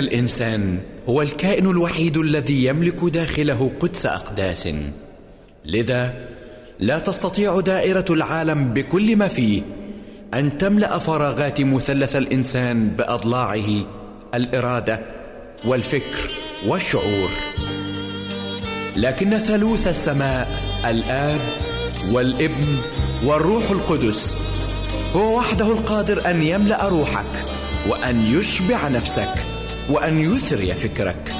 الإنسان هو الكائن الوحيد الذي يملك داخله قدس أقداس. لذا لا تستطيع دائرة العالم بكل ما فيه أن تملأ فراغات مثلث الإنسان بأضلاعه الإرادة والفكر والشعور. لكن ثالوث السماء الآب والابن والروح القدس هو وحده القادر أن يملأ روحك وأن يشبع نفسك. وأن يثري فكرك.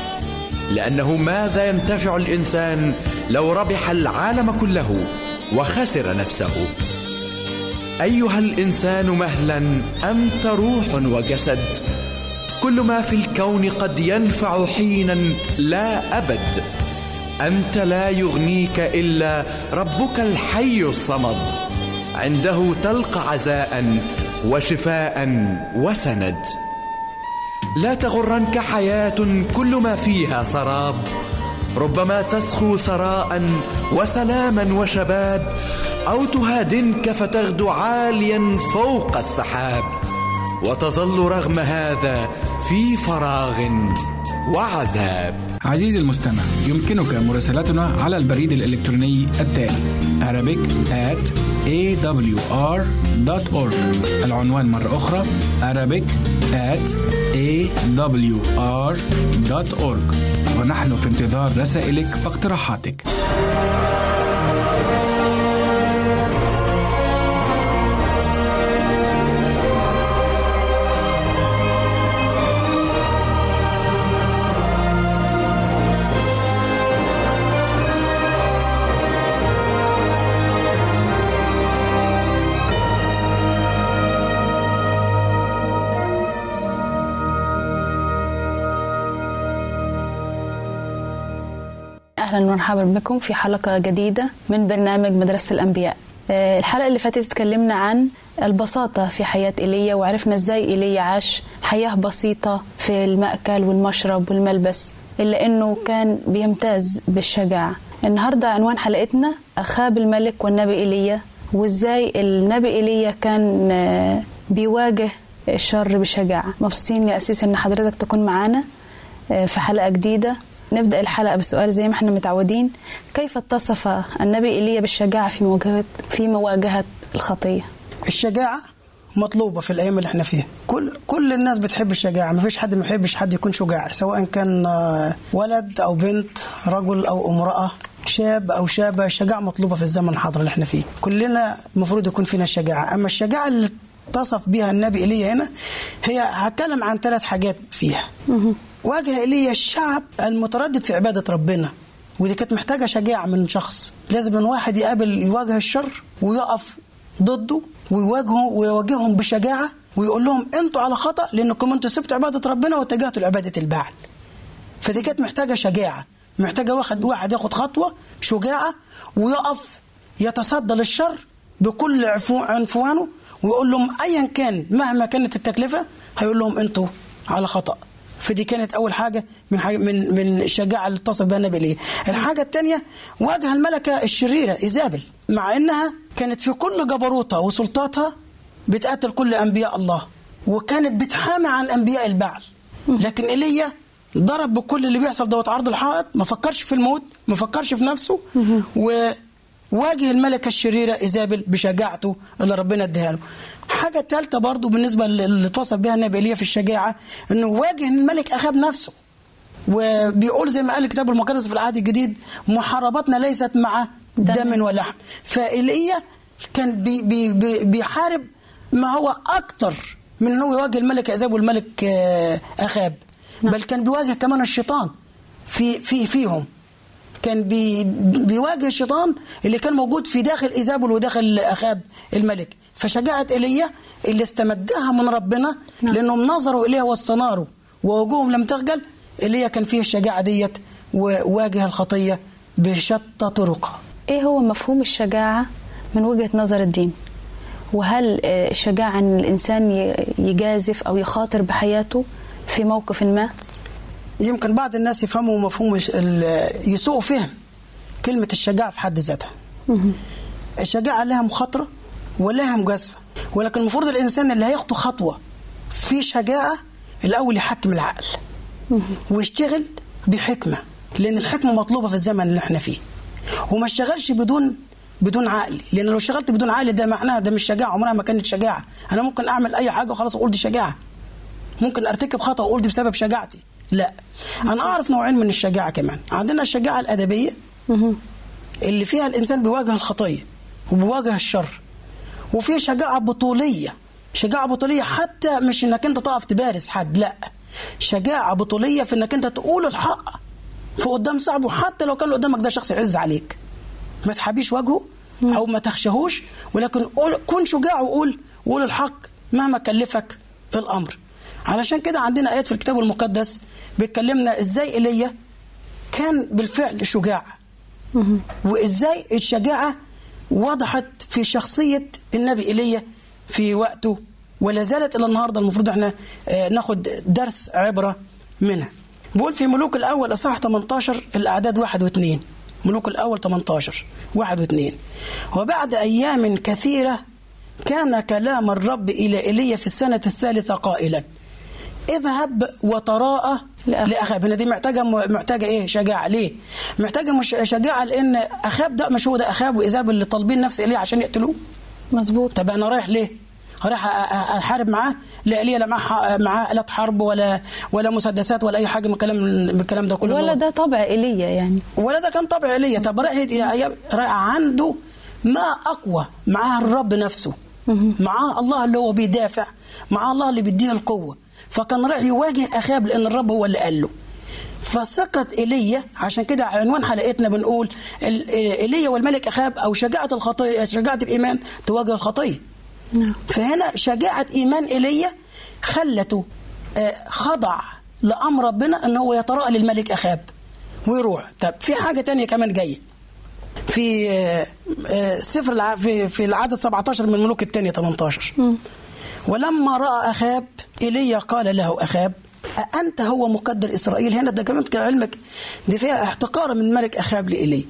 لأنه ماذا ينتفع الإنسان لو ربح العالم كله وخسر نفسه؟ أيها الإنسان مهلا أنت روح وجسد. كل ما في الكون قد ينفع حينا لا أبد. أنت لا يغنيك إلا ربك الحي الصمد. عنده تلقى عزاء وشفاء وسند. لا تغرنك حياة كل ما فيها سراب. ربما تسخو ثراء وسلاما وشباب أو تهادنك فتغدو عاليا فوق السحاب. وتظل رغم هذا في فراغ وعذاب. عزيزي المستمع يمكنك مراسلتنا على البريد الإلكتروني التالي Arabic at awr.org العنوان مرة أخرى Arabic at awr.org ونحن في انتظار رسائلك واقتراحاتك. أهلا ومرحبا بكم في حلقة جديدة من برنامج مدرسة الأنبياء. آه، الحلقة اللي فاتت اتكلمنا عن البساطة في حياة إيليا وعرفنا إزاي إيليا عاش حياة بسيطة في المأكل والمشرب والملبس إلا إنه كان بيمتاز بالشجاعة. النهاردة عنوان حلقتنا أخاب الملك والنبي إيليا وإزاي النبي إيليا كان آه، بيواجه الشر بشجاعة. مبسوطين يا أسيس إن حضرتك تكون معانا آه، في حلقة جديدة. نبدأ الحلقة بسؤال زي ما إحنا متعودين. كيف اتصف النبي إيليا بالشجاعة في مواجهة في مواجهة الخطية؟ الشجاعة مطلوبة في الأيام اللي إحنا فيها. كل كل الناس بتحب الشجاعة. مفيش حد ما يحبش حد يكون شجاع سواء كان آه، ولد أو بنت رجل أو امرأة شاب أو شابة. الشجاعة مطلوبة في الزمن الحاضر اللي إحنا فيه. كلنا المفروض يكون فينا الشجاعة. أما الشجاعة اللي اتصف بها النبي إيليا هنا هي هتكلم عن ثلاث حاجات فيها. واجه إيليا الشعب المتردد في عبادة ربنا ودي كانت محتاجة شجاعة من شخص. لازم من واحد يقابل يواجه الشر ويقف ضده ويواجهه ويواجههم بشجاعة ويقول لهم أنتوا على خطأ لأنكم أنتوا سبتوا عبادة ربنا واتجهتوا لعبادة البعل. فدي كانت محتاجة شجاعة محتاجة واحد واحد ياخد خطوة شجاعة ويقف يتصدى للشر بكل عنفوانه ويقول لهم ايا كان مهما كانت التكلفة هيقول لهم أنتوا على خطأ. فدي كانت أول حاجة من حاجة من من الشجاعه اللي اتصف بها النبي ليه الحاجة الثانية واجه الملكة الشريرة إيزابل مع إنها كانت في كل جبروتها وسلطاتها بتقتل كل أنبياء الله وكانت بتحامي عن أنبياء البعل. لكن إيليا ضرب بكل اللي بيحصل دوت عرض الحائط ما فكرش في الموت ما فكرش في نفسه وواجه الملكة الشريرة ايزابل بشجاعته اللي ربنا اداها له. حاجة ثالثه برضو بالنسبة اللي اتوصف بها النبي ايليا في الشجاعة إنه واجه الملك اخاب نفسه. وبيقول زي ما قال الكتاب المقدس في العهد الجديد محاربتنا ليست مع دم. ولحم. فإيليا كان بي بي بي بيحارب ما هو أكتر من أنه يواجه الملك أخاب والملك آه، أخاب. بل كان بيواجه كمان الشيطان في في فيهم. كان بي بيواجه الشيطان اللي كان موجود في داخل إيزابل وداخل أخاب الملك. فشجاعة إيليا اللي استمدها من ربنا نعم. لأنهم نظروا إليها واستناروا ووجوههم لم تخجل. إيليا كان فيه الشجاعة ديت وواجه الخطية بشتى طرقها. إيه هو مفهوم الشجاعة من وجهة نظر الدين؟ وهل الشجاعة أن الإنسان يجازف أو يخاطر بحياته في موقف ما؟ يمكن بعض الناس يفهموا مفهوم يسوء فهم كلمة الشجاعة في حد ذاتها. الشجاعة لها مخاطرة ولها مجازفة ولكن المفروض الإنسان اللي هيخطو خطوة في شجاعة الأول يحكم العقل ويشتغل بحكمة لأن الحكمة مطلوبة في الزمن اللي إحنا فيه. وما اشتغلش بدون بدون عقل لأن لو اشتغلت بدون عقل ده معناها ده مش شجاعة عمرها ما كانت شجاعة. أنا ممكن أعمل أي حاجة وخلاص أقول دي شجاعة. ممكن أرتكب خطأ واقول دي بسبب شجاعتي. لا. أنا أعرف نوعين من الشجاعة كمان. عندنا الشجاعة الأدبية اللي فيها الإنسان بيواجه الخطية وبيواجه الشر وفي شجاعة بطولية. شجاعة بطولية حتى مش إنك أنت تقف تبارز حد لا. شجاعة بطولية في إنك أنت تقول الحق في قدام صاحبه حتى لو كان قدامك ده شخص يعز عليك. ما تحبيش وجهه أو ما تخشهوش ولكن قول كن شجاع وقول وقول الحق مهما كلفك الأمر. علشان كده عندنا آيات في الكتاب المقدس بتكلمنا إزاي ايليا كان بالفعل شجاع وإزاي الشجاعة وضحت في شخصية النبي ايليا في وقته؟ ولا زالت إلى النهارده المفروض إحنا آه، ناخد درس عبرة منها. بقول في ملوك الأول أصحاح 18 الأعداد واحد واثنين. ملوك الأول 18 واحد واثنين. وبعد أيام كثيرة كان كلام الرب إلى ايليا في السنة الثالثة قائلا. اذهب وتراءى. لاخاب هنا دي محتاجة محتاجة إيه؟ شجاعة. ليه؟ محتاجة مش شجاعة لأن اخاب ده مش هو ده اخاب وايزابل اللي طالبين نفس إيليا عشان يقتلوه. مظبوط. طب أنا رايح ليه؟ رايح أحارب معاه؟ لا إيليا لا معاه معاه آلات حرب ولا ولا مسدسات ولا أي حاجة من الكلام من الكلام ده كله. ولا ده طبع إيليا يعني. ولا ده كان طبع إيليا. طب رايح رايح عنده ما أقوى معاه الرب نفسه. معاه الله اللي هو بيدافع معاه الله اللي بيديه القوة. فكان رايح يواجه اخاب لأن الرب هو اللي قال له. فسقط إيليا عشان كده عنوان حلقتنا بنقول إيليا والملك أخاب أو شجاعة الخطية شجاعة الإيمان تواجه الخطية. نعم. فهنا شجاعة إيمان إيليا خلته آه، خضع لأمر ربنا إن هو يتراءى للملك أخاب ويروح. طب في حاجة تانية كمان جاية. في آه، آه، سفر. في في العدد 17 من الملوك الثانية 18 ولما رأى أخاب ايليا قال له أخاب أأنت هو مقدر إسرائيل هنا؟ ده كمان علمك دي فيها احتقار من ملك أخاب لإيليا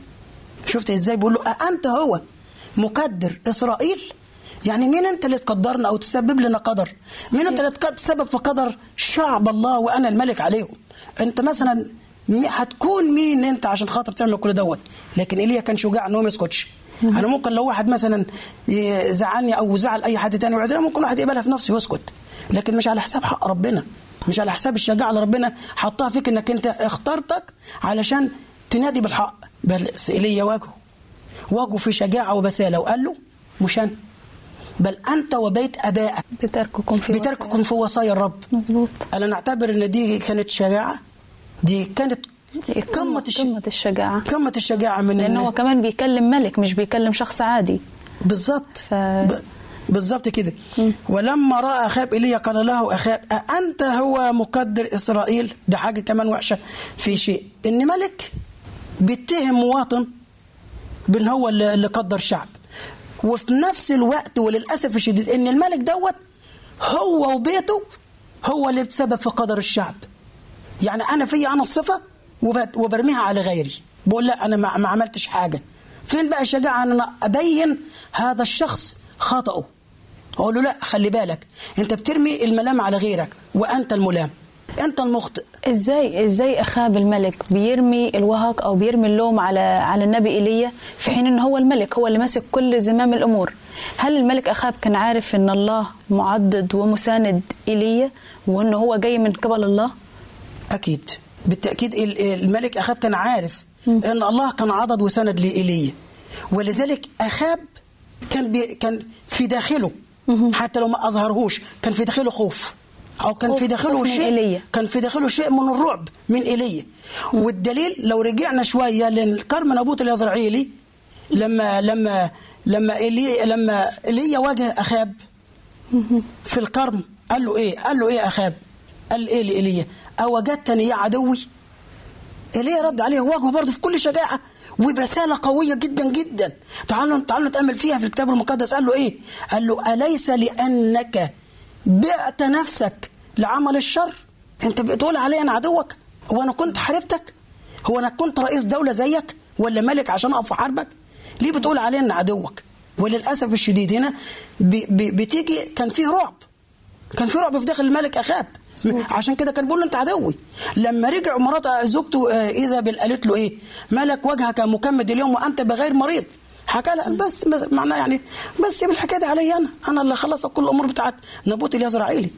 شفت إزاي؟ بيقول له أأنت هو مقدر إسرائيل؟ يعني مين أنت اللي تقدرنا أو تسبب لنا قدر؟ مين أنت اللي تسبب في قدر شعب الله وأنا الملك عليهم؟ أنت مثلا هتكون مين أنت عشان خاطر تعمل كل دوت؟ لكن إيليا كان شجاع إن هو ما يسكتش. أنا ممكن لو واحد مثلا يزعلني أو زعل أي حد تاني ويعذرني ممكن واحد يقبلها في نفسه ويسكت. لكن مش على حساب حق ربنا. مش على حساب الشجاعة اللي ربنا حطها فيك إنك أنت اخترتك علشان تنادي بالحق. بس ايليا واجهه واجهه في شجاعة وبسالة. وقال له مش أنا. بل أنت وبيت أبائك. بترككم في بترككم في وصايا الرب. مظبوط. أنا نعتبر إن دي كانت شجاعة. دي كانت الش... قمة الشجاعة. قمة الشجاعة من لأنه إن- هو كمان بيكلم ملك مش بيكلم شخص عادي. بالظبط ف- ب- بالظبط كده. ولما رأى أخاب ايليا قال له أخاب أأنت هو مقدر إسرائيل؟ ده حاجة كمان وحشة في شيء. إن ملك بيتهم مواطن بإن هو اللي قدر شعب. وفي نفس الوقت وللأسف الشديد إن الملك دوت هو وبيته هو اللي بتسبب في قدر الشعب. يعني أنا في أنا الصفة وبرميها على غيري. بقول لا أنا ما عملتش حاجة. فين بقى الشجاعه ان أنا أبين هذا الشخص خطأه. أقول له لا خلي بالك. أنت بترمي الملام على غيرك وأنت الملام. أنت المخطئ. إزاي إزاي أخاب الملك؟ بيرمي الوهق أو بيرمي اللوم على على النبي إيليا في حين ان هو الملك هو اللي ماسك كل زمام الأمور. هل الملك أخاب كان عارف إن الله معضد ومساند إيليا وإنه هو جاي من قبل الله؟ أكيد. بالتأكيد ال- الملك أخاب كان عارف إن الله كان عضد وسند لايليا ولذلك أخاب كان بي كان في داخله. حتى لو ما أظهرهوش كان في داخله خوف. أو كان في داخله شيء إيليا. كان في داخله شيء من الرعب من ايليا والدليل لو رجعنا شوية للكرم نبوت اليزرعيلي لما لما لما ايليا لما ايليا واجه أخاب في الكرم قال له إيه؟ قال له إيه أخاب؟ قال إيه لايليا أوجدتني يا عدوي. ايليا رد عليه. واجهه برضه في كل شجاعة وبسالة قوية جدا جدا. تعالوا تعالوا نتأمل فيها في الكتاب المقدس. قال له إيه؟ قال له أليس لأنك بعت نفسك لعمل الشر؟ أنت بتقول علي أنا عدوك؟ هو أنا كنت حاربتك؟ هو أنا كنت رئيس دولة زيك؟ ولا ملك عشان أقف احاربك ليه بتقول علي ان عدوك؟ وللأسف الشديد هنا بتيجي كان فيه رعب. كان في رعب في داخل الملك أخاب. عشان كده كان بيقول له انت عدوي. لما رجع مرات زوجته آه، ايزابيل قالت له إيه؟ مالك وجهك مكمد اليوم وأنت بغير مريض. حكى لها بس معناه يعني بس سيب الحكاية دي عليا أنا. أنا اللي خلصت كل الأمور بتاعت نبوت اليزرعيلي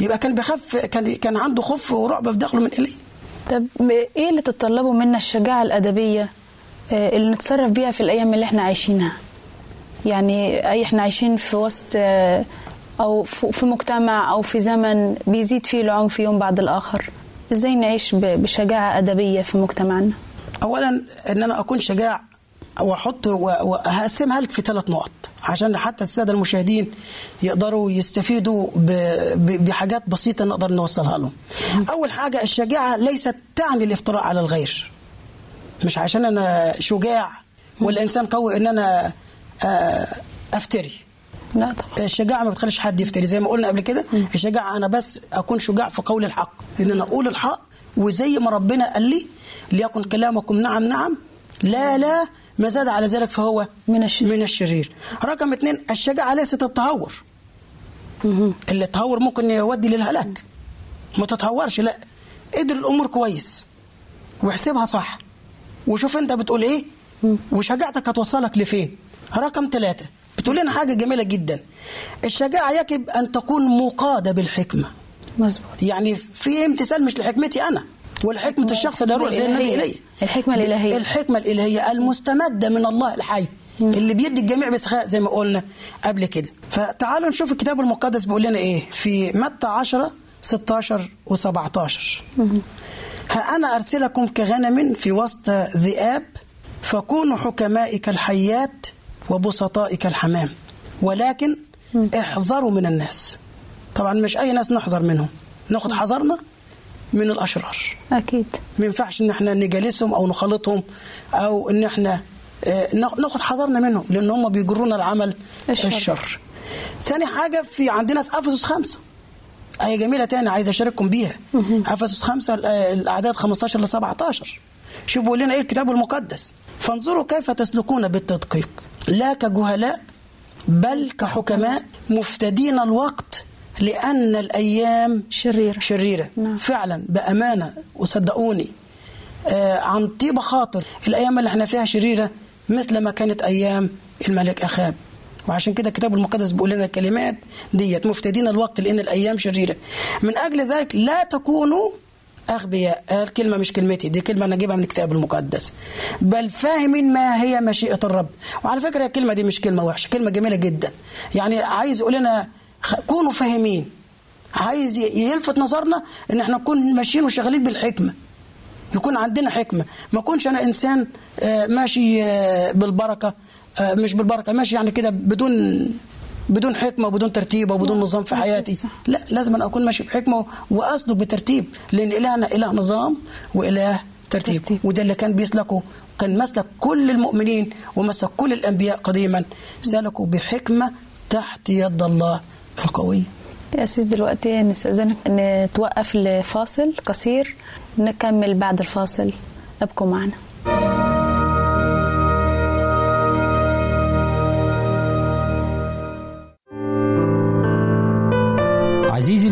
يبقى كان بيخاف كان كان عنده خوف ورعب في داخله من ايليا طب إيه اللي تتطلبه منا الشجاعة الأدبية آه، اللي نتصرف بيها في الأيام اللي إحنا عايشينها؟ يعني اي إحنا عايشين في وسط أو في مجتمع أو في زمن بيزيد فيه العنف يوم بعد الآخر إزاي نعيش ب- بشجاعة أدبية في مجتمعنا اولا إن أنا أكون شجاع وأحط و- وهقسمها لك في ثلاث نقط عشان حتى السادة المشاهدين يقدروا يستفيدوا بحاجات بسيطة نقدر نوصلها لهم. أول حاجة الشجاعة ليست تعني الافتراء على الغير. مش عشان أنا شجاع ولا انسان قوي إن أنا آه، أفتري. لا طبعا. الشجاعة ما بتخليش حد يفتري. زي ما قلنا قبل كده الشجاعة أنا بس أكون شجاع في قول الحق إن أنا أقول الحق وزي ما ربنا قال لي ليكن كلامكم نعم نعم لا لا ما زاد على ذلك فهو من الشرير. من الشرير. رقم اثنين الشجاعة ليست التهور. اللي التهور ممكن يودي للهلاك. ما تتهورش لا. ادر الأمور كويس واحسبها صح. وشوف أنت بتقول إيه؟ وشجاعتك هتوصلك لفين؟ رقم ثلاثة بتقول لنا حاجة جميلة جدا. الشجاعة يجب أن تكون مقادة بالحكمة. مظبوط. يعني في امتثال مش لحكمتي أنا ولا حكمة الشخص اللي يروح زي النبي. إليه الحكمة الإلهية. الحكمة الإلهية المستمدة من الله الحي اللي بيدي الجميع بسخاء زي ما قلنا قبل كده. فتعالوا نشوف الكتاب المقدس بيقول لنا إيه؟ في متى 10 16 و17 ها أنا أرسلكم كغنم في وسط ذئاب فكونوا حكماء كالحيات وبسطاء كالحمام ولكن احذروا من الناس. طبعا مش أي ناس نحذر منهم. ناخد حذرنا من الأشرار. أكيد. ما ينفعش إن إحنا نجالسهم أو نخالطهم أو إن إحنا آه، ناخد حذرنا منهم لأن هم بيجرونا العمل الشر. الشر. ثاني حاجة في عندنا في أفسس خمسة. آية جميلة تاني عايز أشارككم بيها. أفسس خمسة الأعداد 15 ل 17 شوفوا بيقول لنا إيه الكتاب المقدس. فانظروا كيف تسلكون بالتدقيق. لا كجهلاء بل كحكماء مفتدين الوقت لأن الأيام شريرة. شريرة نعم. فعلا بأمانة وصدقوني آه عن طيب خاطر الأيام اللي إحنا فيها شريرة مثل ما كانت أيام الملك أخاب وعشان كده الكتاب المقدس بيقول لنا الكلمات ديت مفتدين الوقت لأن الأيام شريرة من أجل ذلك لا تكونوا أغبياء الكلمة مش كلمتي دي كلمة أنا أجيبها من الكتاب المقدس. بل فاهمين ما هي مشيئة الرب. وعلى فكرة الكلمة دي مش كلمة وحشة كلمة جميلة جدا. يعني عايز يقول لنا كونوا فاهمين. عايز يلفت نظرنا إن إحنا نكون ماشيين وشغالين بالحكمة. يكون عندنا حكمة. ما أكونش أنا إنسان آه، ماشي آه، بالبركة آه، مش بالبركة ماشي يعني كده بدون بدون حكمة وبدون ترتيب وبدون نظام في حياتي. صح. لا لازم أنا أكون ماشي بحكمة واسلك بترتيب لأن إلهنا إله نظام وإله ترتيب, ترتيب. وده اللي كان بيسلكه كان مسلك كل المؤمنين ومسلك كل الأنبياء قديما. سلكوا بحكمة تحت يد الله القويه يا أسيس دلوقتي نستأذنك نتوقف لفاصل قصير. نكمل بعد الفاصل. ابقوا معنا.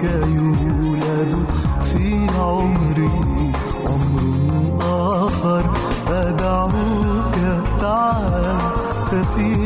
وبقربك يولد في عمري عمر آخر. أدعوك تعالى ففي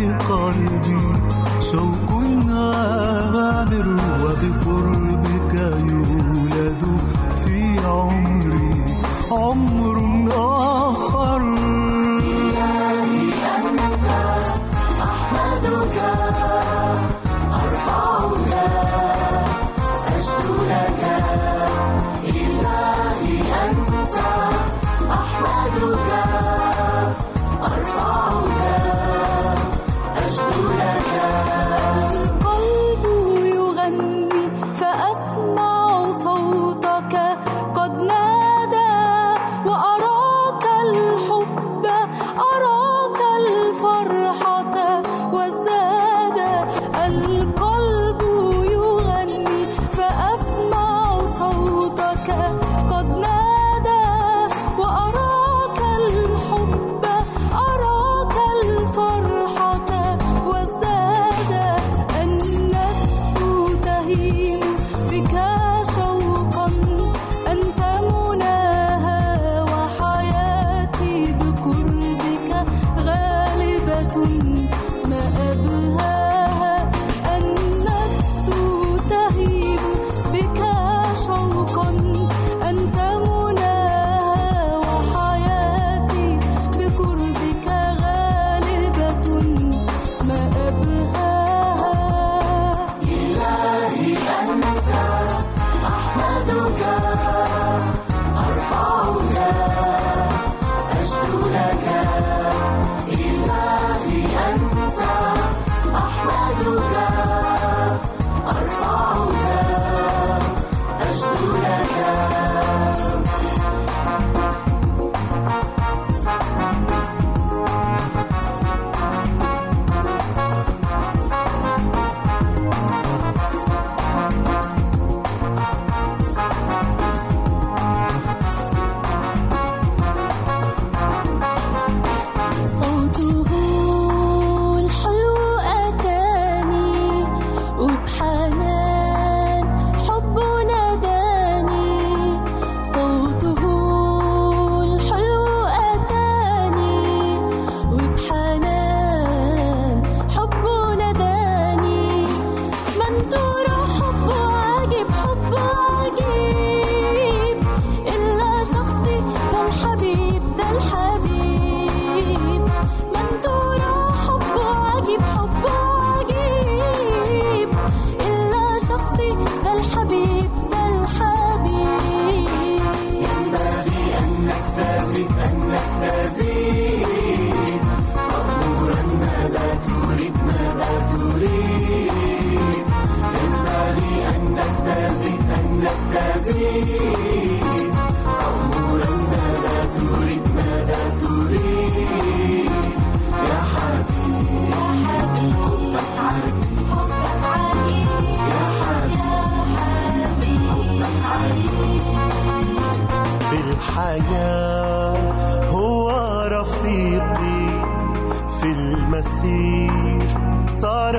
صار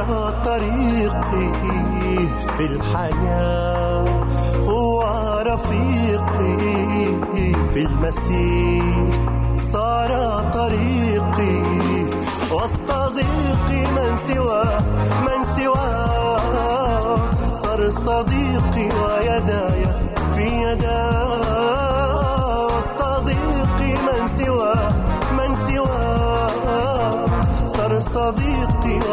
طريقي في الحياة هو رفيقي في المسير. صار طريقي وسط ضيقي من سواه من سواه صار صديقي ويداي في يداه وسط ضيقي من سواه من سواه صار صديقي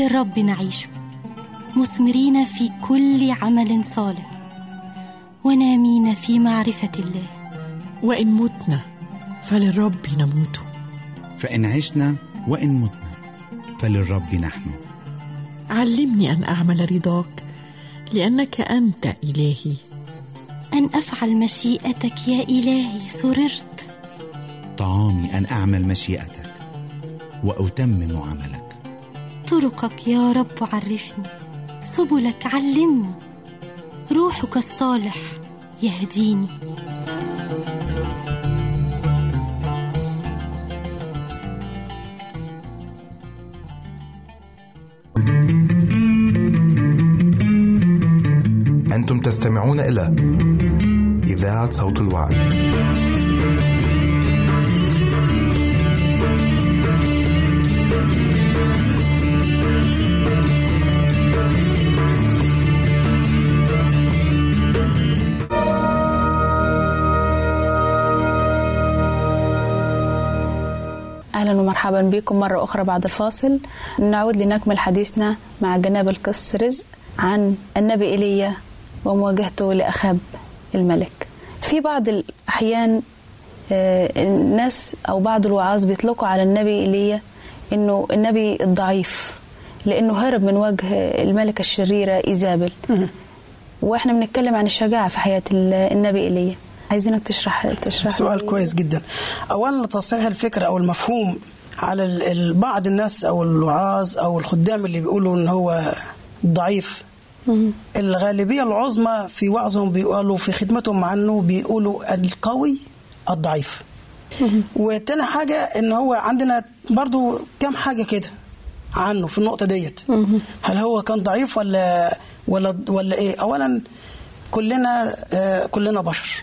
فللرب نعيش. مثمرين في كل عمل صالح. ونامين في معرفة الله. وإن متنا فللرب نموت. فإن عشنا وإن متنا فللرب نحن. علمني أن أعمل رضاك لأنك أنت إلهي. أن أفعل مشيئتك يا إلهي سررت. طعامي أن أعمل مشيئتك وأتمم عملك. طرقك يا رب عرفني سبلك علمني روحك الصالح يهديني. أنتم تستمعون إلى إذاعة صوت الوعي أهلا ومرحبا بكم مرة أخرى بعد الفاصل. نعود لنكمل حديثنا مع جناب القس رزق عن النبي إيليا ومواجهته لأخاب الملك. في بعض الأحيان آه، الناس أو بعض الوعاظ بيطلقوا على النبي إيليا إنه النبي الضعيف لأنه هرب من وجه الملكة الشريرة إيزابل. وإحنا بنتكلم عن الشجاعة في حياة ال- النبي إيليا عايزينك تشرح تشرح سؤال كويس جدا. اولا تصحيح الفكرة أو المفهوم على بعض الناس أو الوعاظ أو الخدام اللي بيقولوا إن هو ضعيف. الغالبية العظمى في وعظهم بيقولوا في خدمتهم عنه بيقولوا القوي الضعيف. وتاني حاجة إن هو عندنا برضو كام حاجة كده عنه في النقطة ديت. هل هو كان ضعيف ولا ولا ولا إيه؟ اولا كلنا آه كلنا بشر.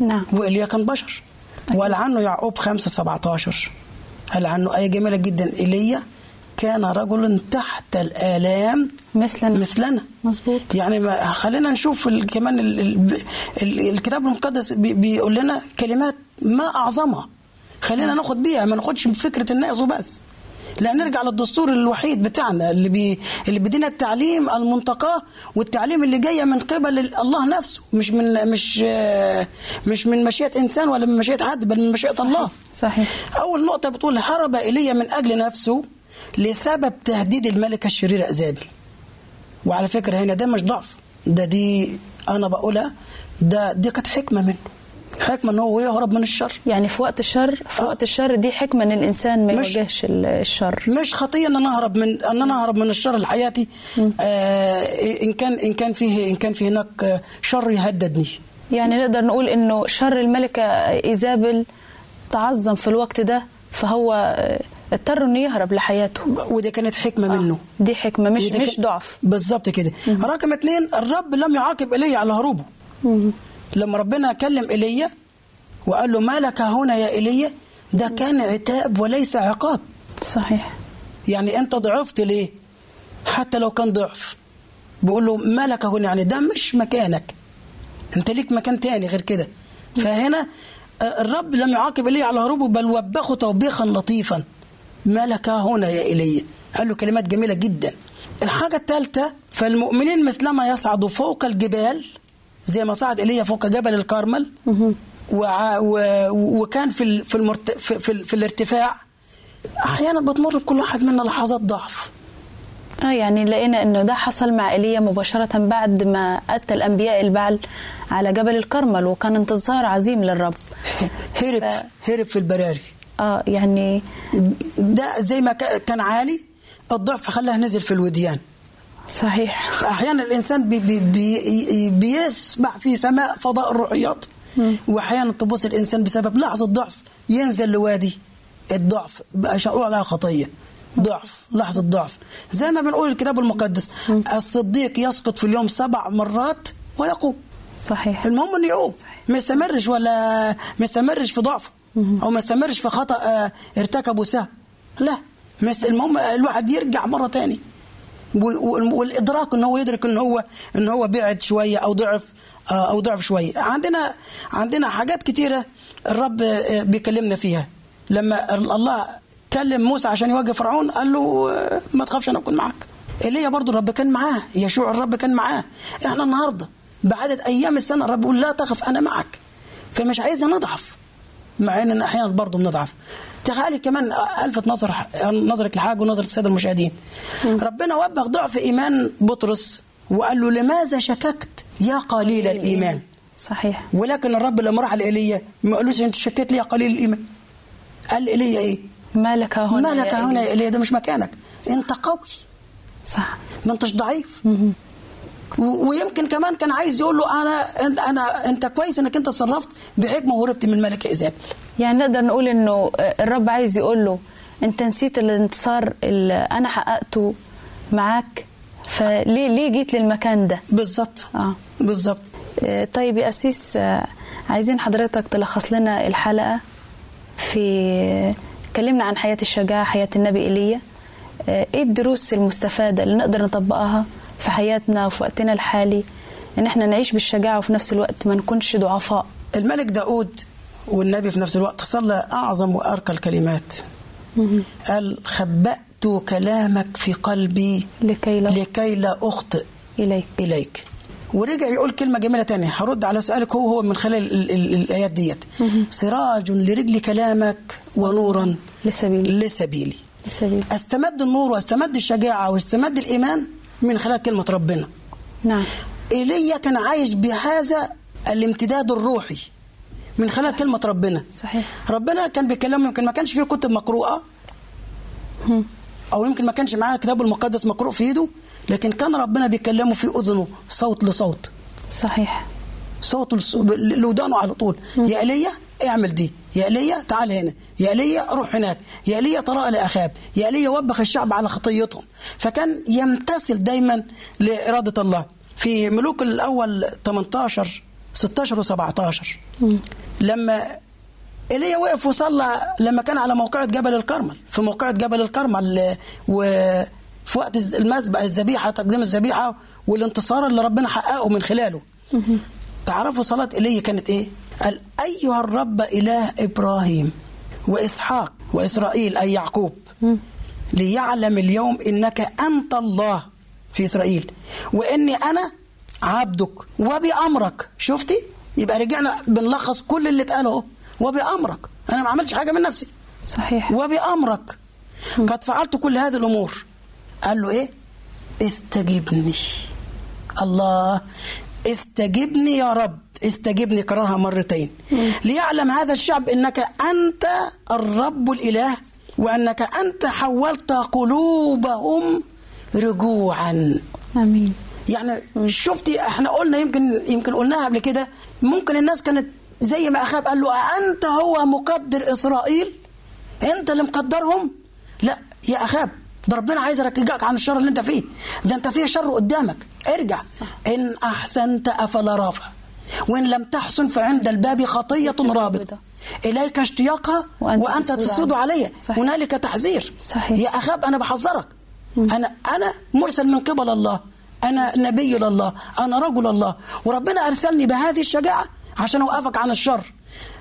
نعم. وإيليا كان بشر. وقال عنه يعقوب 5 17 قال عنه آية جميلة جدا؟ إيليا كان رجل تحت الآلام مثلنا مثلنا مظبوط. يعني ما خلينا نشوف كمان ال ال ال الكتاب المقدس بي بيقول لنا كلمات ما أعظمها. خلينا ناخد بيها ما ناخدش بفكرة الناس وبس. لا نرجع للدستور الوحيد بتاعنا اللي بي اللي بيدينا التعليم المنتقاه والتعليم اللي جاية من قبل ال- الله نفسه مش من مش مش من مشيئة إنسان ولا من مشيئة حد بل من مشيئة الله. صحيح. أول نقطة بتقول هرب ايليا من أجل نفسه لسبب تهديد الملكة الشريرة ايزابل وعلى فكرة هنا ده مش ضعف ده دي أنا بقولها ده دي كانت حكمة منه. حكمة إن هو يهرب من الشر. يعني في وقت الشر في وقت الشر دي حكمة إن الإنسان ما يواجهش ال- الشر. مش خطية إن أنا أهرب من إن أنا أهرب من الشر لحياتي آه إن كان إن كان فيه إن كان في هناك آه، شر يهددني. يعني نقدر نقول إنه شر الملكة إيزابل تعظم في الوقت ده فهو آه، اضطر إنه يهرب لحياته. ودي كانت حكمة منه. دي حكمة مش مش ضعف. بالظبط كده. رقم اتنين الرب لم يعاقب ايليا على هروبه. لما ربنا كلم ايليا وقال له ما لك هنا يا ايليا ده كان عتاب وليس عقاب. صحيح. يعني أنت ضعفت ليه؟ حتى لو كان ضعف. بيقول له ما لك هنا؟ يعني ده مش مكانك. أنت ليك مكان تاني غير كده. فهنا الرب لم يعاقب ايليا على هروبه بل وبخه توبيخا لطيفا. ما لك هنا يا ايليا قال له كلمات جميلة جدا. الحاجة الثالثه فالمؤمنين مثلما يصعدوا فوق الجبال زي ما صعد ايليا فوق جبل الكرمل وع- و- وكان في ال- في, المرت... في, في, في الارتفاع. أحيانا بتمر بكل واحد منا لحظات ضعف. آه يعني لقينا إنه ده حصل مع ايليا مباشرة بعد ما أفنى أنبياء البعل على جبل الكرمل وكان انتصار عظيم للرب. هرب ف- هرب في البراري. آه يعني ده زي ما كا- كان عالي الضعف خلاه نزل في الوديان. صحيح. فاحيانا الإنسان بي بي بي بيسبح في سماء فضاء الروحيات وأحيانا تبص الإنسان بسبب لحظة ضعف ينزل لوادي الضعف بقى لها خطية ضعف لحظة ضعف. زي ما بنقول الكتاب المقدس الصديق يسقط في اليوم سبع مرات ويقوم. صحيح. المهم إنه يقوم ما يستمرش ولا ما يستمرش في ضعفه أو ما يستمرش في خطأ آه، ارتكبه سهل. لا المهم الواحد يرجع مرة تاني. والإدراك ان هو يدرك ان هو ان هو بعد شوية أو ضعف آه، أو ضعف شوية. عندنا عندنا حاجات كتيرة الرب آه، بيكلمنا فيها. لما الله كلم موسى عشان يواجه فرعون قال له آه، ما تخافش أنا أكون معاك. ايليا برضو الرب كان معاه يشوع الرب كان معاه. إحنا النهارده بعدد أيام السنة الرب يقول لا تخف أنا معك. فمش عايزنا نضعف مع اننا أحيانا برضه بنضعف. تخيلي كمان ألفت نظر نظرك لحاجة ونظرة السادة المشاهدين. ربنا وبخ ضعف إيمان بطرس وقال له لماذا شككت يا قليل الإيمان؟ صحيح. ولكن الرب لما راح لإيليا ما قالوش أنت شكيت لي يا قليل الإيمان. قال إيليا إيه؟ ما لك هنا ما لك هنا إيليا؟ يا إيليا؟ ده مش مكانك. أنت قوي. صح. ما أنتش ضعيف. و- ويمكن كمان كان عايز يقول له أنا أنا أنت كويس إنك أنت تصرفت بحكمة وهربت من ملك ايزابل يعني نقدر نقول إنه الرب عايز يقول له أنت نسيت الانتصار اللي أنا حققته معاك فليه ليه جيت للمكان ده؟ بالظبط. آه. بالظبط. آه، طيب يا أسيس آه، عايزين حضرتك تلخص لنا الحلقة في اتكلمنا عن حياة الشجاعة حياة النبي إيليا. آه، إيه الدروس المستفادة اللي نقدر نطبقها في حياتنا وفي وقتنا الحالي إن إحنا نعيش بالشجاعة وفي نفس الوقت ما نكونش ضعفاء؟ الملك داود والنبي في نفس الوقت صلى أعظم وأرقى الكلمات. قال خبأت كلامك في قلبي لكي لا لكي لا أخطئ إليك. إليك. ورجع يقول كلمة جميلة تانية. هرد على سؤالك هو هو من خلال ال ال الآيات ديت. سراج لرجل كلامك ونورا لسبيل لسبيلي. لسبيل أستمد النور وأستمد الشجاعة واستمد الإيمان من خلال كلمة ربنا. نعم. ايليا كان عايش بهذا الامتداد الروحي. من خلال كلمة ربنا. صحيح. ربنا كان بيكلمه يمكن ما كانش فيه كتب مقروءة. أو يمكن ما كانش معاه الكتاب المقدس مقروء في إيده لكن كان ربنا بيكلمه في أذنه صوت لصوت. صحيح. صوت لودانه على طول. يا ايليا اعمل دي. يا ايليا تعال هنا. يا ايليا روح هناك. يا ايليا تراءى لاخاب يا ايليا وبخ الشعب على خطيتهم. فكان يمتثل دايما لإرادة الله. في ملوك الأول 18 16 و17 لما ايليا وقف وصلى لما كان على موقعة جبل الكرمل في موقعة جبل الكرمل وفي وقت المذبح الذبيحة تقديم الذبيحة والانتصار اللي ربنا حققه من خلاله تعرفوا صلاة ايليا كانت إيه؟ قال أيها الرب إله إبراهيم وإسحاق وإسرائيل أي يعقوب ليعلم اليوم إنك أنت الله في إسرائيل وإني أنا عبدك وبأمرك شفتي؟ يبقى رجعنا بنلخص كل اللي اتقال اهو وبأمرك. أنا ما عملتش حاجة من نفسي. صحيح. وبأمرك. قد فعلت كل هذه الأمور. قال له إيه؟ استجبني. الله. استجبني يا رب. استجبني. كررها مرتين. ليعلم هذا الشعب إنك أنت الرب الإله وأنك أنت حولت قلوبهم رجوعا. آمين. يعني شفتي إحنا قلنا يمكن يمكن قلناها قبل كده ممكن الناس كانت زي ما اخاب قال له أنت هو مقدر إسرائيل؟ أنت اللي مقدرهم؟ لا يا اخاب ده ربنا عايز يرجعك عن الشر اللي أنت فيه. ده أنت فيه شر قدامك. ارجع. صح. إن أحسنت أفلا رافع. وإن لم تحسن فعند الباب خطية رابطة. إليك اشتياقها وأنت وأنت, تسود تسود. علي. هنالك تحذير. صحيح. يا اخاب أنا بحذرك. أنا أنا مرسل من قبل الله. أنا نبي لله أنا رجل الله. وربنا أرسلني بهذه الشجاعة عشان اوقفك عن الشر.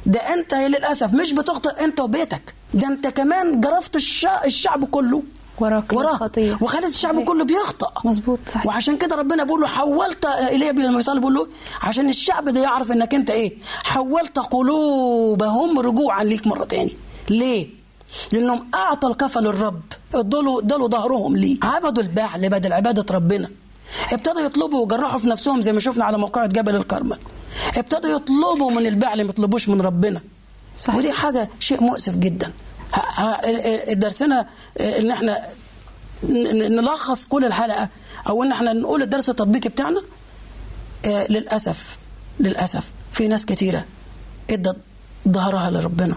ده أنت للأسف مش بتخطئ أنت وبيتك. ده أنت كمان جرفت الشع- الشعب كله. وراك وراك. وخلت الشعب صحيح. كله بيخطأ. مظبوط صحيح. وعشان كده ربنا بيقول له حولت لما يصلي بيقول له عشان الشعب ده يعرف إنك أنت إيه؟ حولت قلوبهم رجوعا ليك مرة تاني. ليه؟ لأنهم اعطى الكفل للرب ادوا ادوا ظهرهم ليه. عبدوا البعل بدل عبادة ربنا. ابتدوا يطلبوا وجرحوا في نفسهم زي ما شفنا على موقعة جبل الكرمل. ابتدوا يطلبوا من البعل ما يطلبوش من ربنا. صحيح. ودي حاجة شيء مؤسف جدا. درسنا ان إحنا نلخص كل الحلقة أو ان إحنا نقول الدرس التطبيقي بتاعنا آه للأسف للأسف في ناس كتيرة ادت ظهرها لربنا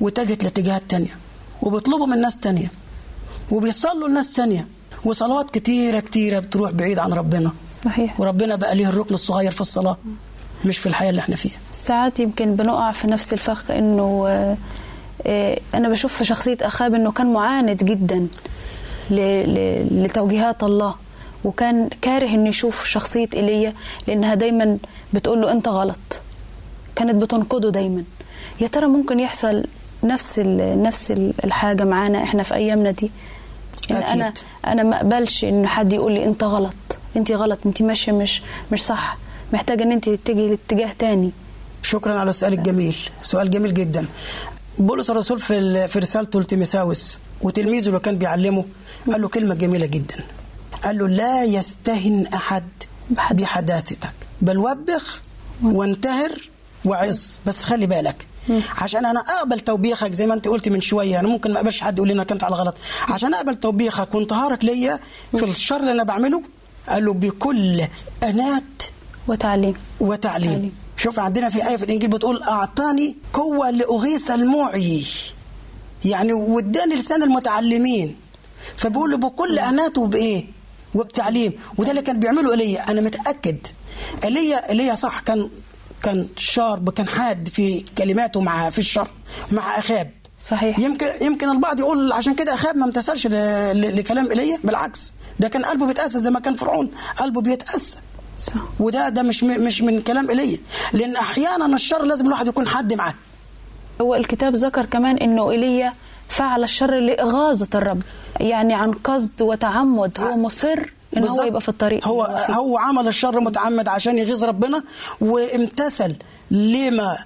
واتجهت لاتجاهات تانية وبيطلبوا من ناس تانية وبيصلوا لناس تانية. وصلوات كتيرة كتيرة بتروح بعيد عن ربنا. صحيح. وربنا بقى ليه الركن الصغير في الصلاة مش في الحياة اللي إحنا فيها. ساعات يمكن بنقع في نفس الفخ إنه آه، آه، أنا بشوف في شخصية أخاب إنه كان معاند جدا ل- ل- لتوجيهات الله وكان كاره إنه يشوف شخصية إيليا لأنها دايما بتقول له أنت غلط. كانت بتنقده دايما. يا ترى ممكن يحصل نفس نفس ال- الحاجة معانا إحنا في أيامنا دي؟ ان أكيد. أنا أنا ما أقبلش إن حد يقول لي أنت غلط. أنت غلط. أنت ماشية مش مش صح. محتاجة إن أنت تتجهي لاتجاه تاني. شكرا على السؤال الجميل. سؤال جميل جدا. بولس الرسول في في رسالته لتيموثاوس وتلميذه اللي كان بيعلمه قال له كلمة جميلة جدا. قال له لا يستهن أحد. بحداثتك. بل وبخ وانتهر وعظ بس خلي بالك عشان أنا أقبل توبيخك زي ما أنت قلت من شوية. أنا ممكن ما اقبلش حد يقول لي إنك أنت على غلط عشان أقبل توبيخك وانتهارك ليا في الشر اللي أنا بعمله قال له بكل أنات وتعليم. وتعليم. تعليم. شوف عندنا في آية في الإنجيل بتقول أعطاني قوة لأغيث المعي يعني واداني لسان المتعلمين. فبيقول له بكل أنات وبإيه؟ وبتعليم. وده اللي كان بيعمله إيليا. أنا متأكد. ايليا إيليا صح كان كان شارب كان حاد في كلماته مع في الشر مع أخاب. صحيح. يمكن يمكن البعض يقول عشان كده أخاب ما امتثلش لكلام ايليا بالعكس. ده كان قلبه بيتاسى زي ما كان فرعون قلبه بيتاسى صح. وده ده مش مش من كلام ايليا لأن أحيانا الشر لازم الواحد يكون حد معاه. هو الكتاب ذكر كمان إنه إيليا فعل الشر لإغاظة الرب يعني عن قصد وتعمد. هو مصر ان هو. يبقى في الطريق هو. هو عمل الشر متعمد عشان يغيظ ربنا وامتثل لما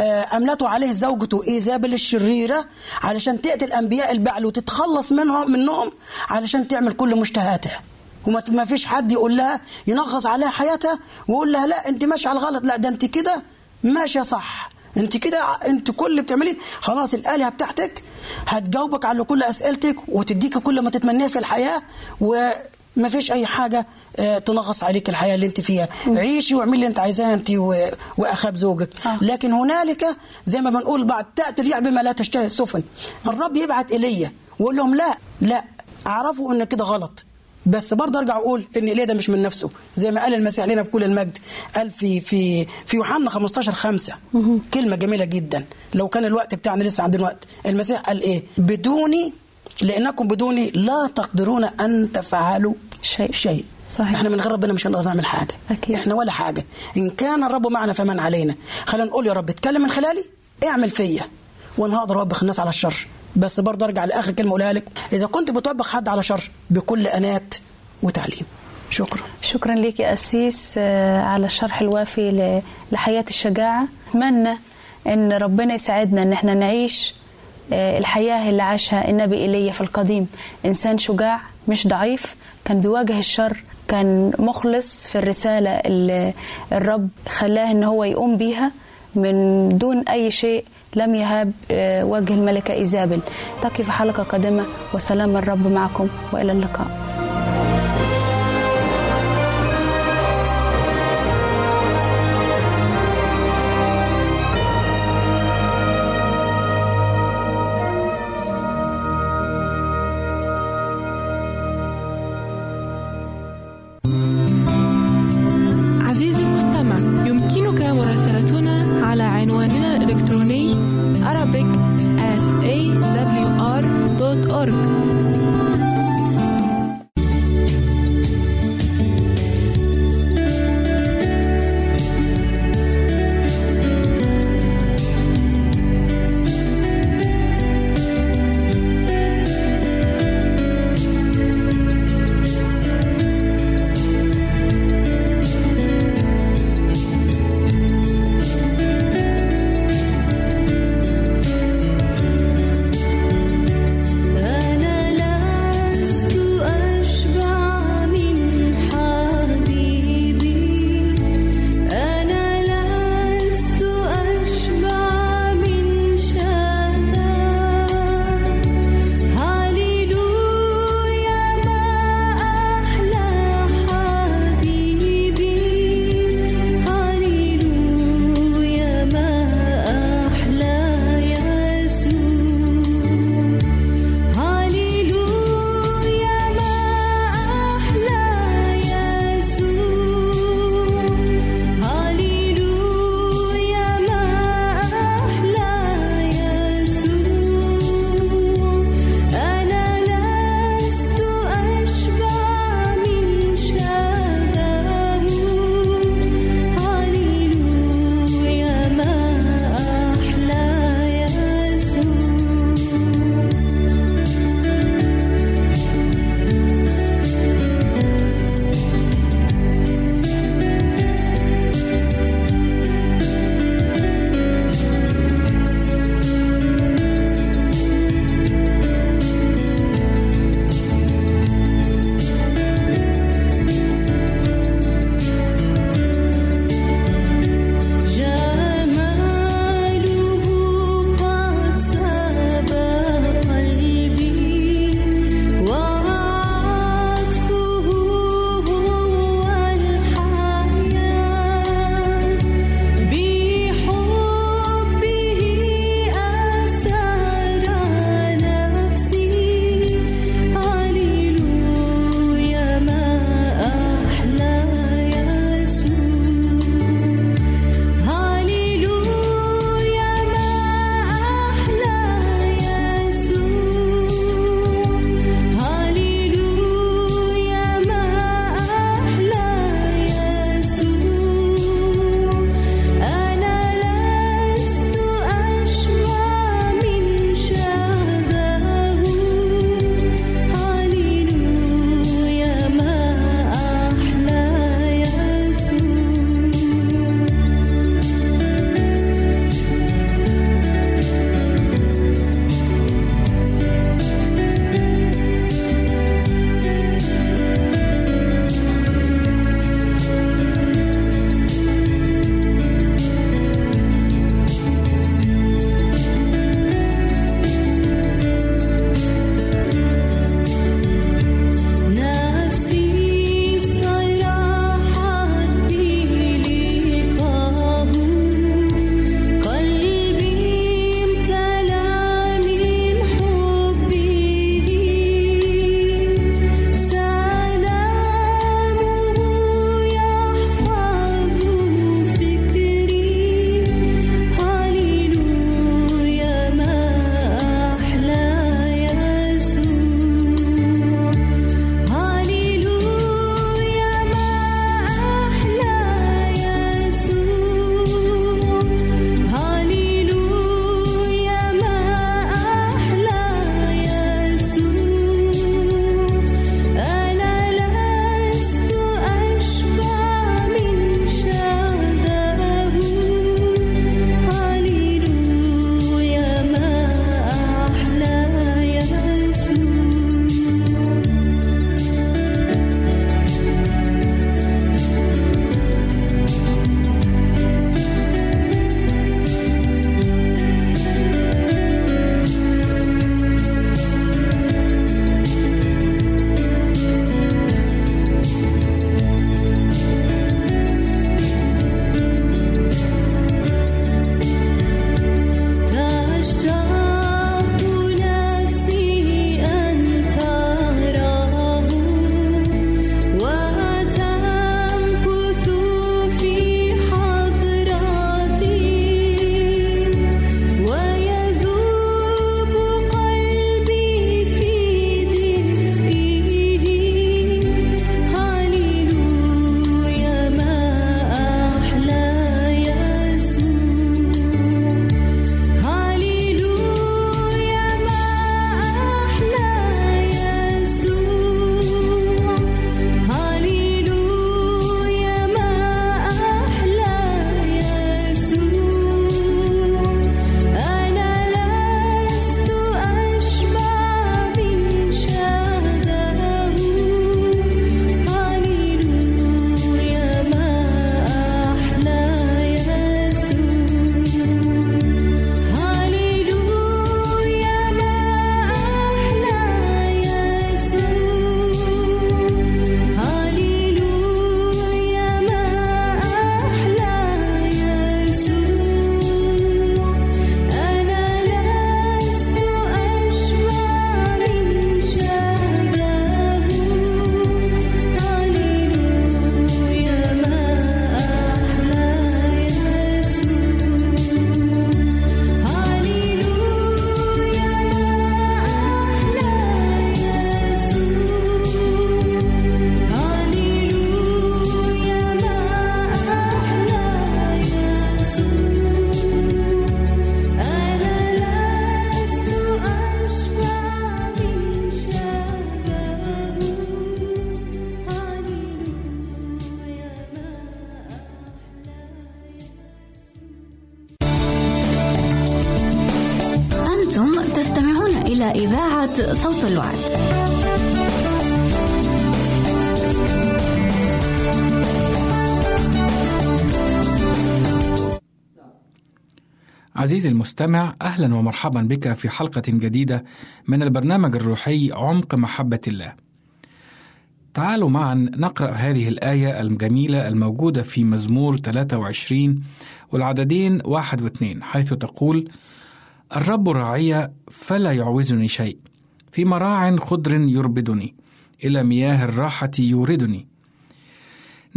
آه، املته عليه زوجته ايزابل الشريرة علشان تقتل انبياء البعل وتتخلص منهم منهم علشان تعمل كل مشتهاتها وما ما فيش حد يقول لها ينغص عليها حياتها ويقول لها لا أنت ماشيه على الغلط لا ده أنت كده ماشية صح أنت كده أنت كل اللي بتعمليه خلاص الآلهة بتاعتك هتجاوبك على كل أسئلتك وتديك كل ما تتمنيه في الحياة وما فيش أي حاجة آه، تنغص عليك الحياة اللي أنت فيها. عيشي واعملي اللي أنت عايزاه أنت وأخاب زوجك. آه. لكن هنالك زي ما بنقول بعد تأتي الريح بما لا تشتهي السفن. الرب يبعت إيليا ويقول لهم لا لا أعرفوا إن كده غلط. بس برضه أرجع أقول إن إيليا ده مش من نفسه. زي ما قال المسيح لنا بكل المجد قال في في في يوحنا 15 5 كلمة جميلة جدا. لو كان الوقت بتاعنا لسه عندنا وقت المسيح قال إيه؟ بدوني لأنكم بدوني لا تقدرون أن تفعلوا شيء. شيء. صحيح. إحنا من غير ربنا مش هنقدر نعمل حاجة. أكيد. إحنا ولا حاجة. إن كان الرب معنا فمن علينا. خلينا نقول يا رب اتكلم من خلالي اعمل فيا. وأنا هقدر أوبخ الناس على الشر. بس برضه أرجع لآخر كلمة أقولها لك. إذا كنت بتوبخ حد على شر بكل أنات وتعليم. شكرا. شكرا لك يا أسيس آه، على الشرح الوافي لحياة الشجاعة. أتمنى أن ربنا يساعدنا أن إحنا نعيش آه، الحياة اللي عاشها النبي إيليا في القديم. إنسان شجاع مش ضعيف. كان بيواجه الشر كان مخلص في الرسالة اللي الرب خلاه إن هو يقوم بيها من دون أي شيء لم يهاب آه، وجه الملكة إيزابل. تقي في حلقة قادمة وسلام الرب معكم وإلى اللقاء. York. عزيزي المستمع أهلا ومرحبا بك في حلقة جديدة من البرنامج الروحي عمق محبة الله. تعالوا معا نقرأ هذه الآية الجميلة الموجودة في مزمور 23 والعددين واحد واثنين حيث تقول: الرب راعي فلا يعوزني شيء، في مراع خضر يربدني، إلى مياه الراحة يوردني.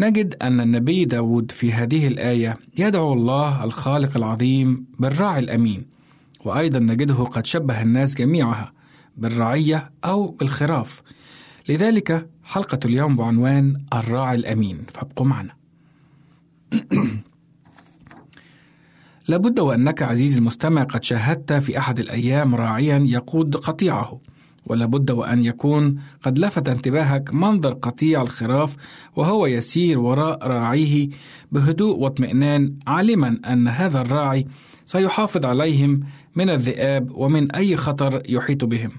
نجد أن النبي داود في هذه الآية يدعو الله الخالق العظيم بالراعي الأمين وأيضا نجده قد شبه الناس جميعها بالرعية أو بالخراف. لذلك حلقة اليوم بعنوان الراعي الأمين فابقوا معنا. لابد وأنك عزيزي المستمع قد شاهدت في أحد الأيام راعيا يقود قطيعه. ولا بد وأن يكون قد لفت انتباهك منظر قطيع الخراف وهو يسير وراء راعيه بهدوء واطمئنان عالما أن هذا الراعي سيحافظ عليهم من الذئاب ومن أي خطر يحيط بهم.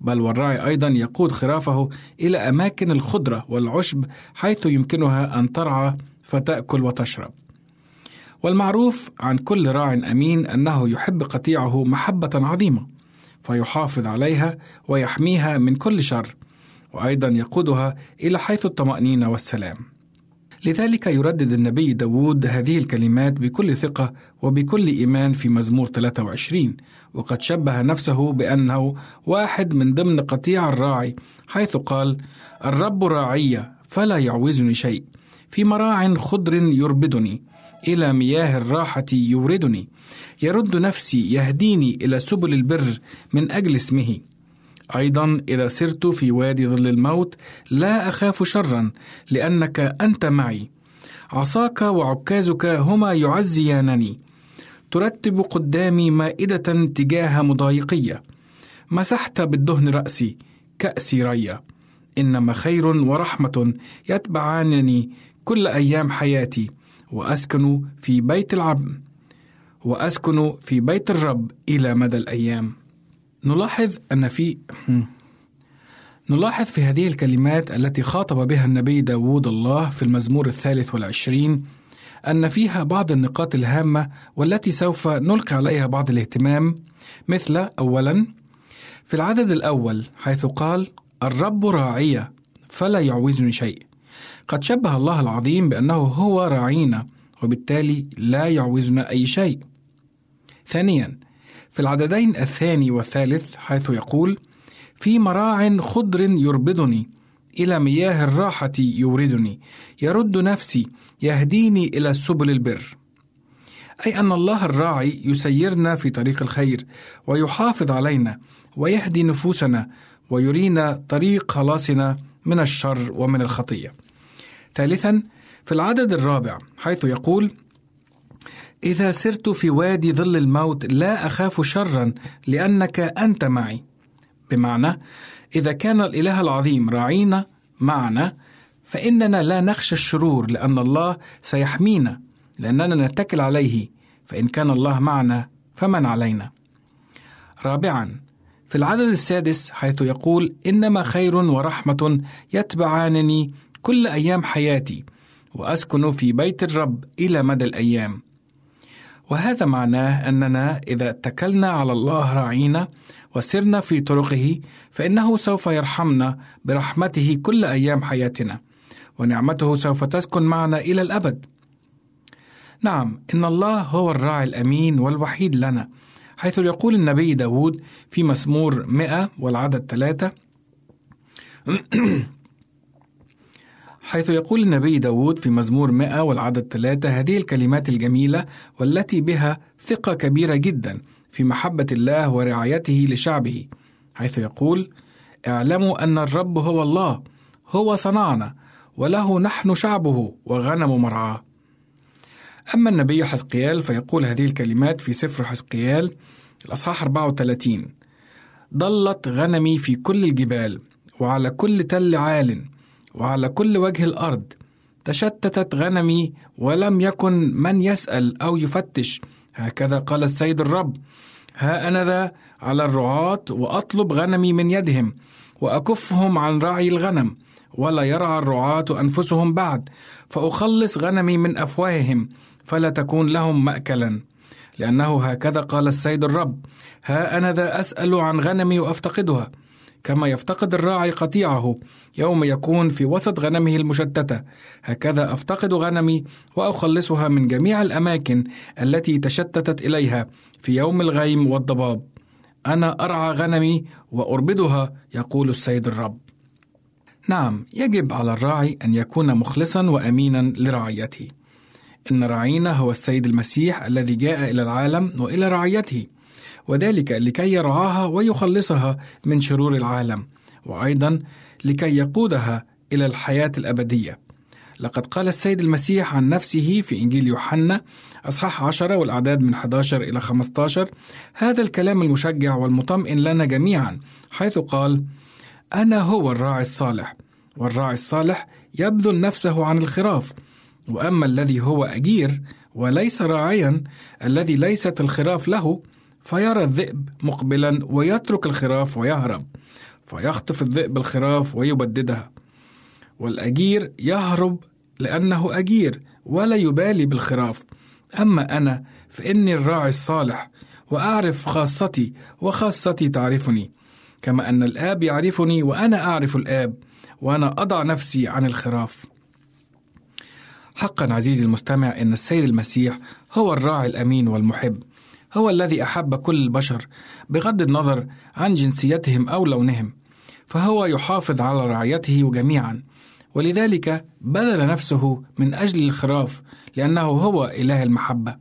بل والراعي أيضا يقود خرافه إلى أماكن الخضرة والعشب حيث يمكنها أن ترعى فتأكل وتشرب. والمعروف عن كل راع أمين أنه يحب قطيعه محبة عظيمة. فيحافظ عليها ويحميها من كل شر وأيضا يقودها إلى حيث الطمأنينة والسلام. لذلك يردد النبي داود هذه الكلمات بكل ثقة وبكل إيمان في مزمور 23 وقد شبه نفسه بأنه واحد من ضمن قطيع الراعي حيث قال الرب راعي فلا يعوزني شيء في مراع خضر يربدني إلى مياه الراحة يوردني. يرد نفسي يهديني إلى سبل البر من أجل اسمه. أيضا إذا سرت في وادي ظل الموت لا أخاف شرا لأنك أنت معي. عصاك وعكازك هما يعزيانني. ترتب قدامي مائدة تجاه مضايقية مسحت بالدهن رأسي كأسي ريا. إنما خير ورحمة يتبعانني كل أيام حياتي. وأسكن في بيت العبد وأسكن في بيت الرب إلى مدى الأيام. نلاحظ أن في نلاحظ في هذه الكلمات التي خاطب بها النبي داود الله في المزمور الثالث والعشرين أن فيها بعض النقاط الهامة والتي سوف نلقي عليها بعض الاهتمام مثل أولا في العدد الأول حيث قال الرب راعي فلا يعوزني شيء. قد شبه الله العظيم بأنه هو راعينا وبالتالي لا يعوزنا أي شيء. ثانيا في العددين الثاني والثالث حيث يقول في مراع خضر يربدني إلى مياه الراحة يوردني يرد نفسي يهديني إلى سبل البر. أي أن الله الراعي يسيرنا في طريق الخير ويحافظ علينا ويهدي نفوسنا ويرينا طريق خلاصنا من الشر ومن الخطية. ثالثا في العدد الرابع حيث يقول إذا سرت في وادي ظل الموت لا أخاف شرا لأنك أنت معي. بمعنى إذا كان الإله العظيم راعينا معنا فإننا لا نخشى الشرور لأن الله سيحمينا لأننا نتكل عليه فإن كان الله معنا فمن علينا. رابعا في العدد السادس حيث يقول إنما خير ورحمة يتبعانني كل أيام حياتي وأسكن في بيت الرب إلى مدى الأيام. وهذا معناه أننا إذا اتكلنا على الله راعينا وسرنا في طرقه فإنه سوف يرحمنا برحمته كل أيام حياتنا ونعمته سوف تسكن معنا إلى الأبد. نعم إن الله هو الراعي الأمين والوحيد لنا حيث يقول النبي داود في مسمور مئة والعدد ثلاثة حيث يقول النبي داود في مزمور 100 والعدد ثلاثة هذه الكلمات الجميلة والتي بها ثقة كبيرة جدا في محبة الله ورعايته لشعبه حيث يقول اعلموا أن الرب هو الله هو صنعنا وله نحن شعبه وغنم مرعاه. أما النبي حزقيال فيقول هذه الكلمات في سفر حزقيال الأصحاح 34 ضلت غنمي في كل الجبال وعلى كل تل عال وعلى كل وجه الأرض تشتتت غنمي ولم يكن من يسأل أو يفتش. هكذا قال السيد الرب. ها أنا ذا على الرعاة وأطلب غنمي من يدهم وأكفهم عن رعي الغنم ولا يرعى الرعاة أنفسهم بعد. فأخلص غنمي من أفواههم فلا تكون لهم مأكلا. لأنه هكذا قال السيد الرب. ها أنا ذا أسأل عن غنمي وأفتقدها. كما يفتقد الراعي قطيعه يوم يكون في وسط غنمه المشتتة. هكذا أفتقد غنمي وأخلصها من جميع الأماكن التي تشتتت إليها في يوم الغيم والضباب. أنا أرعى غنمي وأربدها يقول السيد الرب. نعم يجب على الراعي أن يكون مخلصا وامينا لرعيته. إن راعينا هو السيد المسيح الذي جاء إلى العالم وإلى رعيته. وذلك لكي يرعاها ويخلصها من شرور العالم وأيضا لكي يقودها إلى الحياة الأبدية. لقد قال السيد المسيح عن نفسه في إنجيل يوحنا أصحاح 10 والأعداد من 11 إلى 15 هذا الكلام المشجع والمطمئن لنا جميعا حيث قال أنا هو الراعي الصالح والراعي الصالح يبذل نفسه عن الخراف وأما الذي هو أجير وليس راعيا الذي ليست الخراف له فيرى الذئب مقبلا ويترك الخراف ويهرب فيخطف الذئب الخراف ويبددها. والأجير يهرب لأنه أجير ولا يبالي بالخراف. أما أنا فإني الراعي الصالح وأعرف خاصتي وخاصتي تعرفني. كما أن الآب يعرفني وأنا أعرف الآب وأنا أضع نفسي عن الخراف. حقا عزيزي المستمع إن السيد المسيح هو الراعي الأمين والمحب. هو الذي أحب كل البشر بغض النظر عن جنسيتهم أو لونهم فهو يحافظ على رعيته جميعا. ولذلك بذل نفسه من أجل الخراف لأنه هو إله المحبة.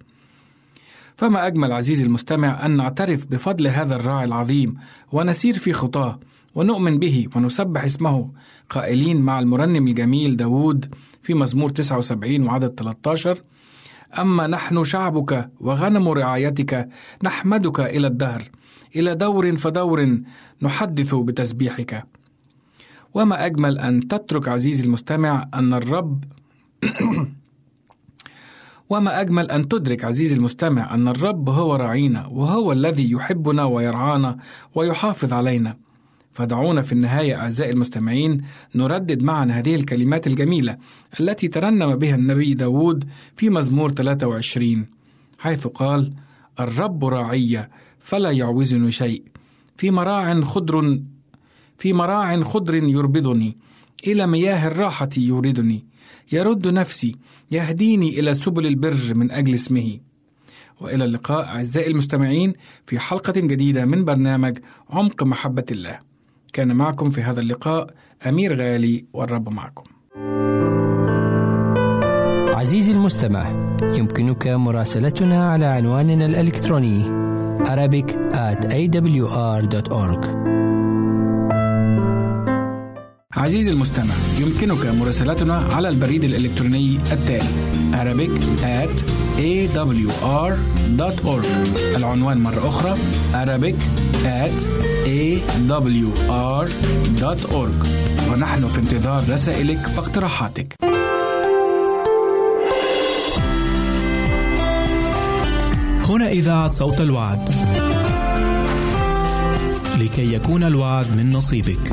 فما أجمل عزيزي المستمع أن نعترف بفضل هذا الراعي العظيم ونسير في خطاه ونؤمن به ونسبح اسمه قائلين مع المرنم الجميل داود في مزمور 79 وعدد 13 أما نحن شعبك وغنم رعايتك نحمدك إلى الدهر إلى دور فدور نحدث بتسبيحك. وما أجمل أن تترك عزيزي المستمع أن الرب وما أجمل أن تدرك عزيزي المستمع أن الرب هو راعينا وهو الذي يحبنا ويرعانا ويحافظ علينا. فدعونا في النهاية أعزائي المستمعين نردد معا هذه الكلمات الجميلة التي ترنم بها النبي داود في مزمور 23 حيث قال الرب راعي فلا يعوزني شيء. في مراع خضر في مراع خضر يربضني. إلى مياه الراحة يوردني. يرد نفسي يهديني إلى سبل البر من أجل اسمه. وإلى اللقاء أعزائي المستمعين في حلقة جديدة من برنامج عمق محبة الله. كان معكم في هذا اللقاء أمير غالي والرب معكم. عزيزي المستمع يمكنك مراسلتنا على عنواننا الإلكتروني Arabic at awr.org عزيزي المستمع يمكنك مراسلتنا على البريد الإلكتروني التالي Arabic at awr.org العنوان مرة أخرى Arabic at awr.org ونحن في انتظار رسائلك واقتراحاتك هنا إذاعة صوت الوعد. لكي يكون الوعد من نصيبك.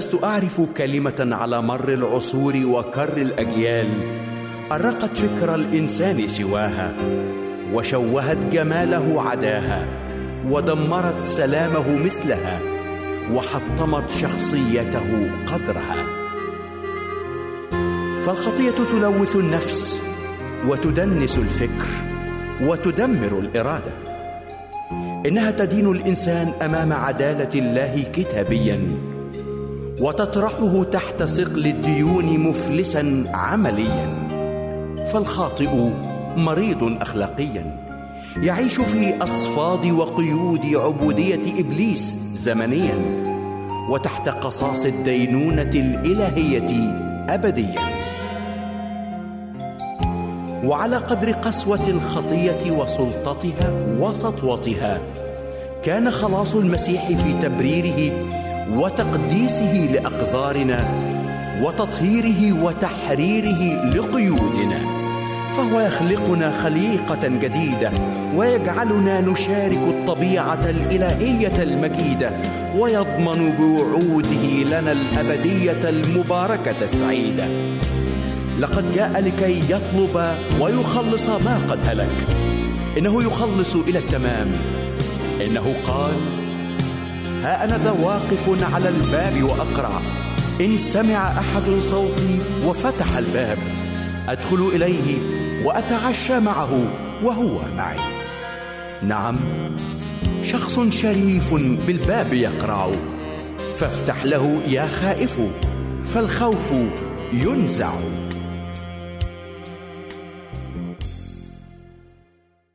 فلست أعرف كلمة على مر العصور وكر الأجيال. أرقت فكر الإنسان سواها وشوهت جماله عداها ودمرت سلامه مثلها وحطمت شخصيته قدرها. فالخطية تلوث النفس وتدنس الفكر وتدمر الإرادة. إنها تدين الإنسان أمام عدالة الله كتابيا. وتطرحه تحت ثقل الديون مفلسا عمليا. فالخاطئ مريض أخلاقيا. يعيش في أصفاد وقيود عبودية إبليس زمنيا. وتحت قصاص الدينونة الإلهية أبديا. وعلى قدر قسوة الخطية وسلطتها وسطوتها كان خلاص المسيح في تبريره وتقديسه لأقذارنا وتطهيره وتحريره لقيودنا. فهو يخلقنا خليقة جديدة ويجعلنا نشارك الطبيعة الإلهية المجيدة ويضمن بوعوده لنا الأبدية المباركة السعيدة. لقد جاء لكي يطلب ويخلص ما قد هلك. إنه يخلص إلى التمام. إنه قال ها أنا ذا واقف على الباب وأقرع إن سمع أحد صوتي وفتح الباب. أدخل إليه وأتعشى معه وهو معي. نعم شخص شريف بالباب يقرع فافتح له يا خائف فالخوف ينزع.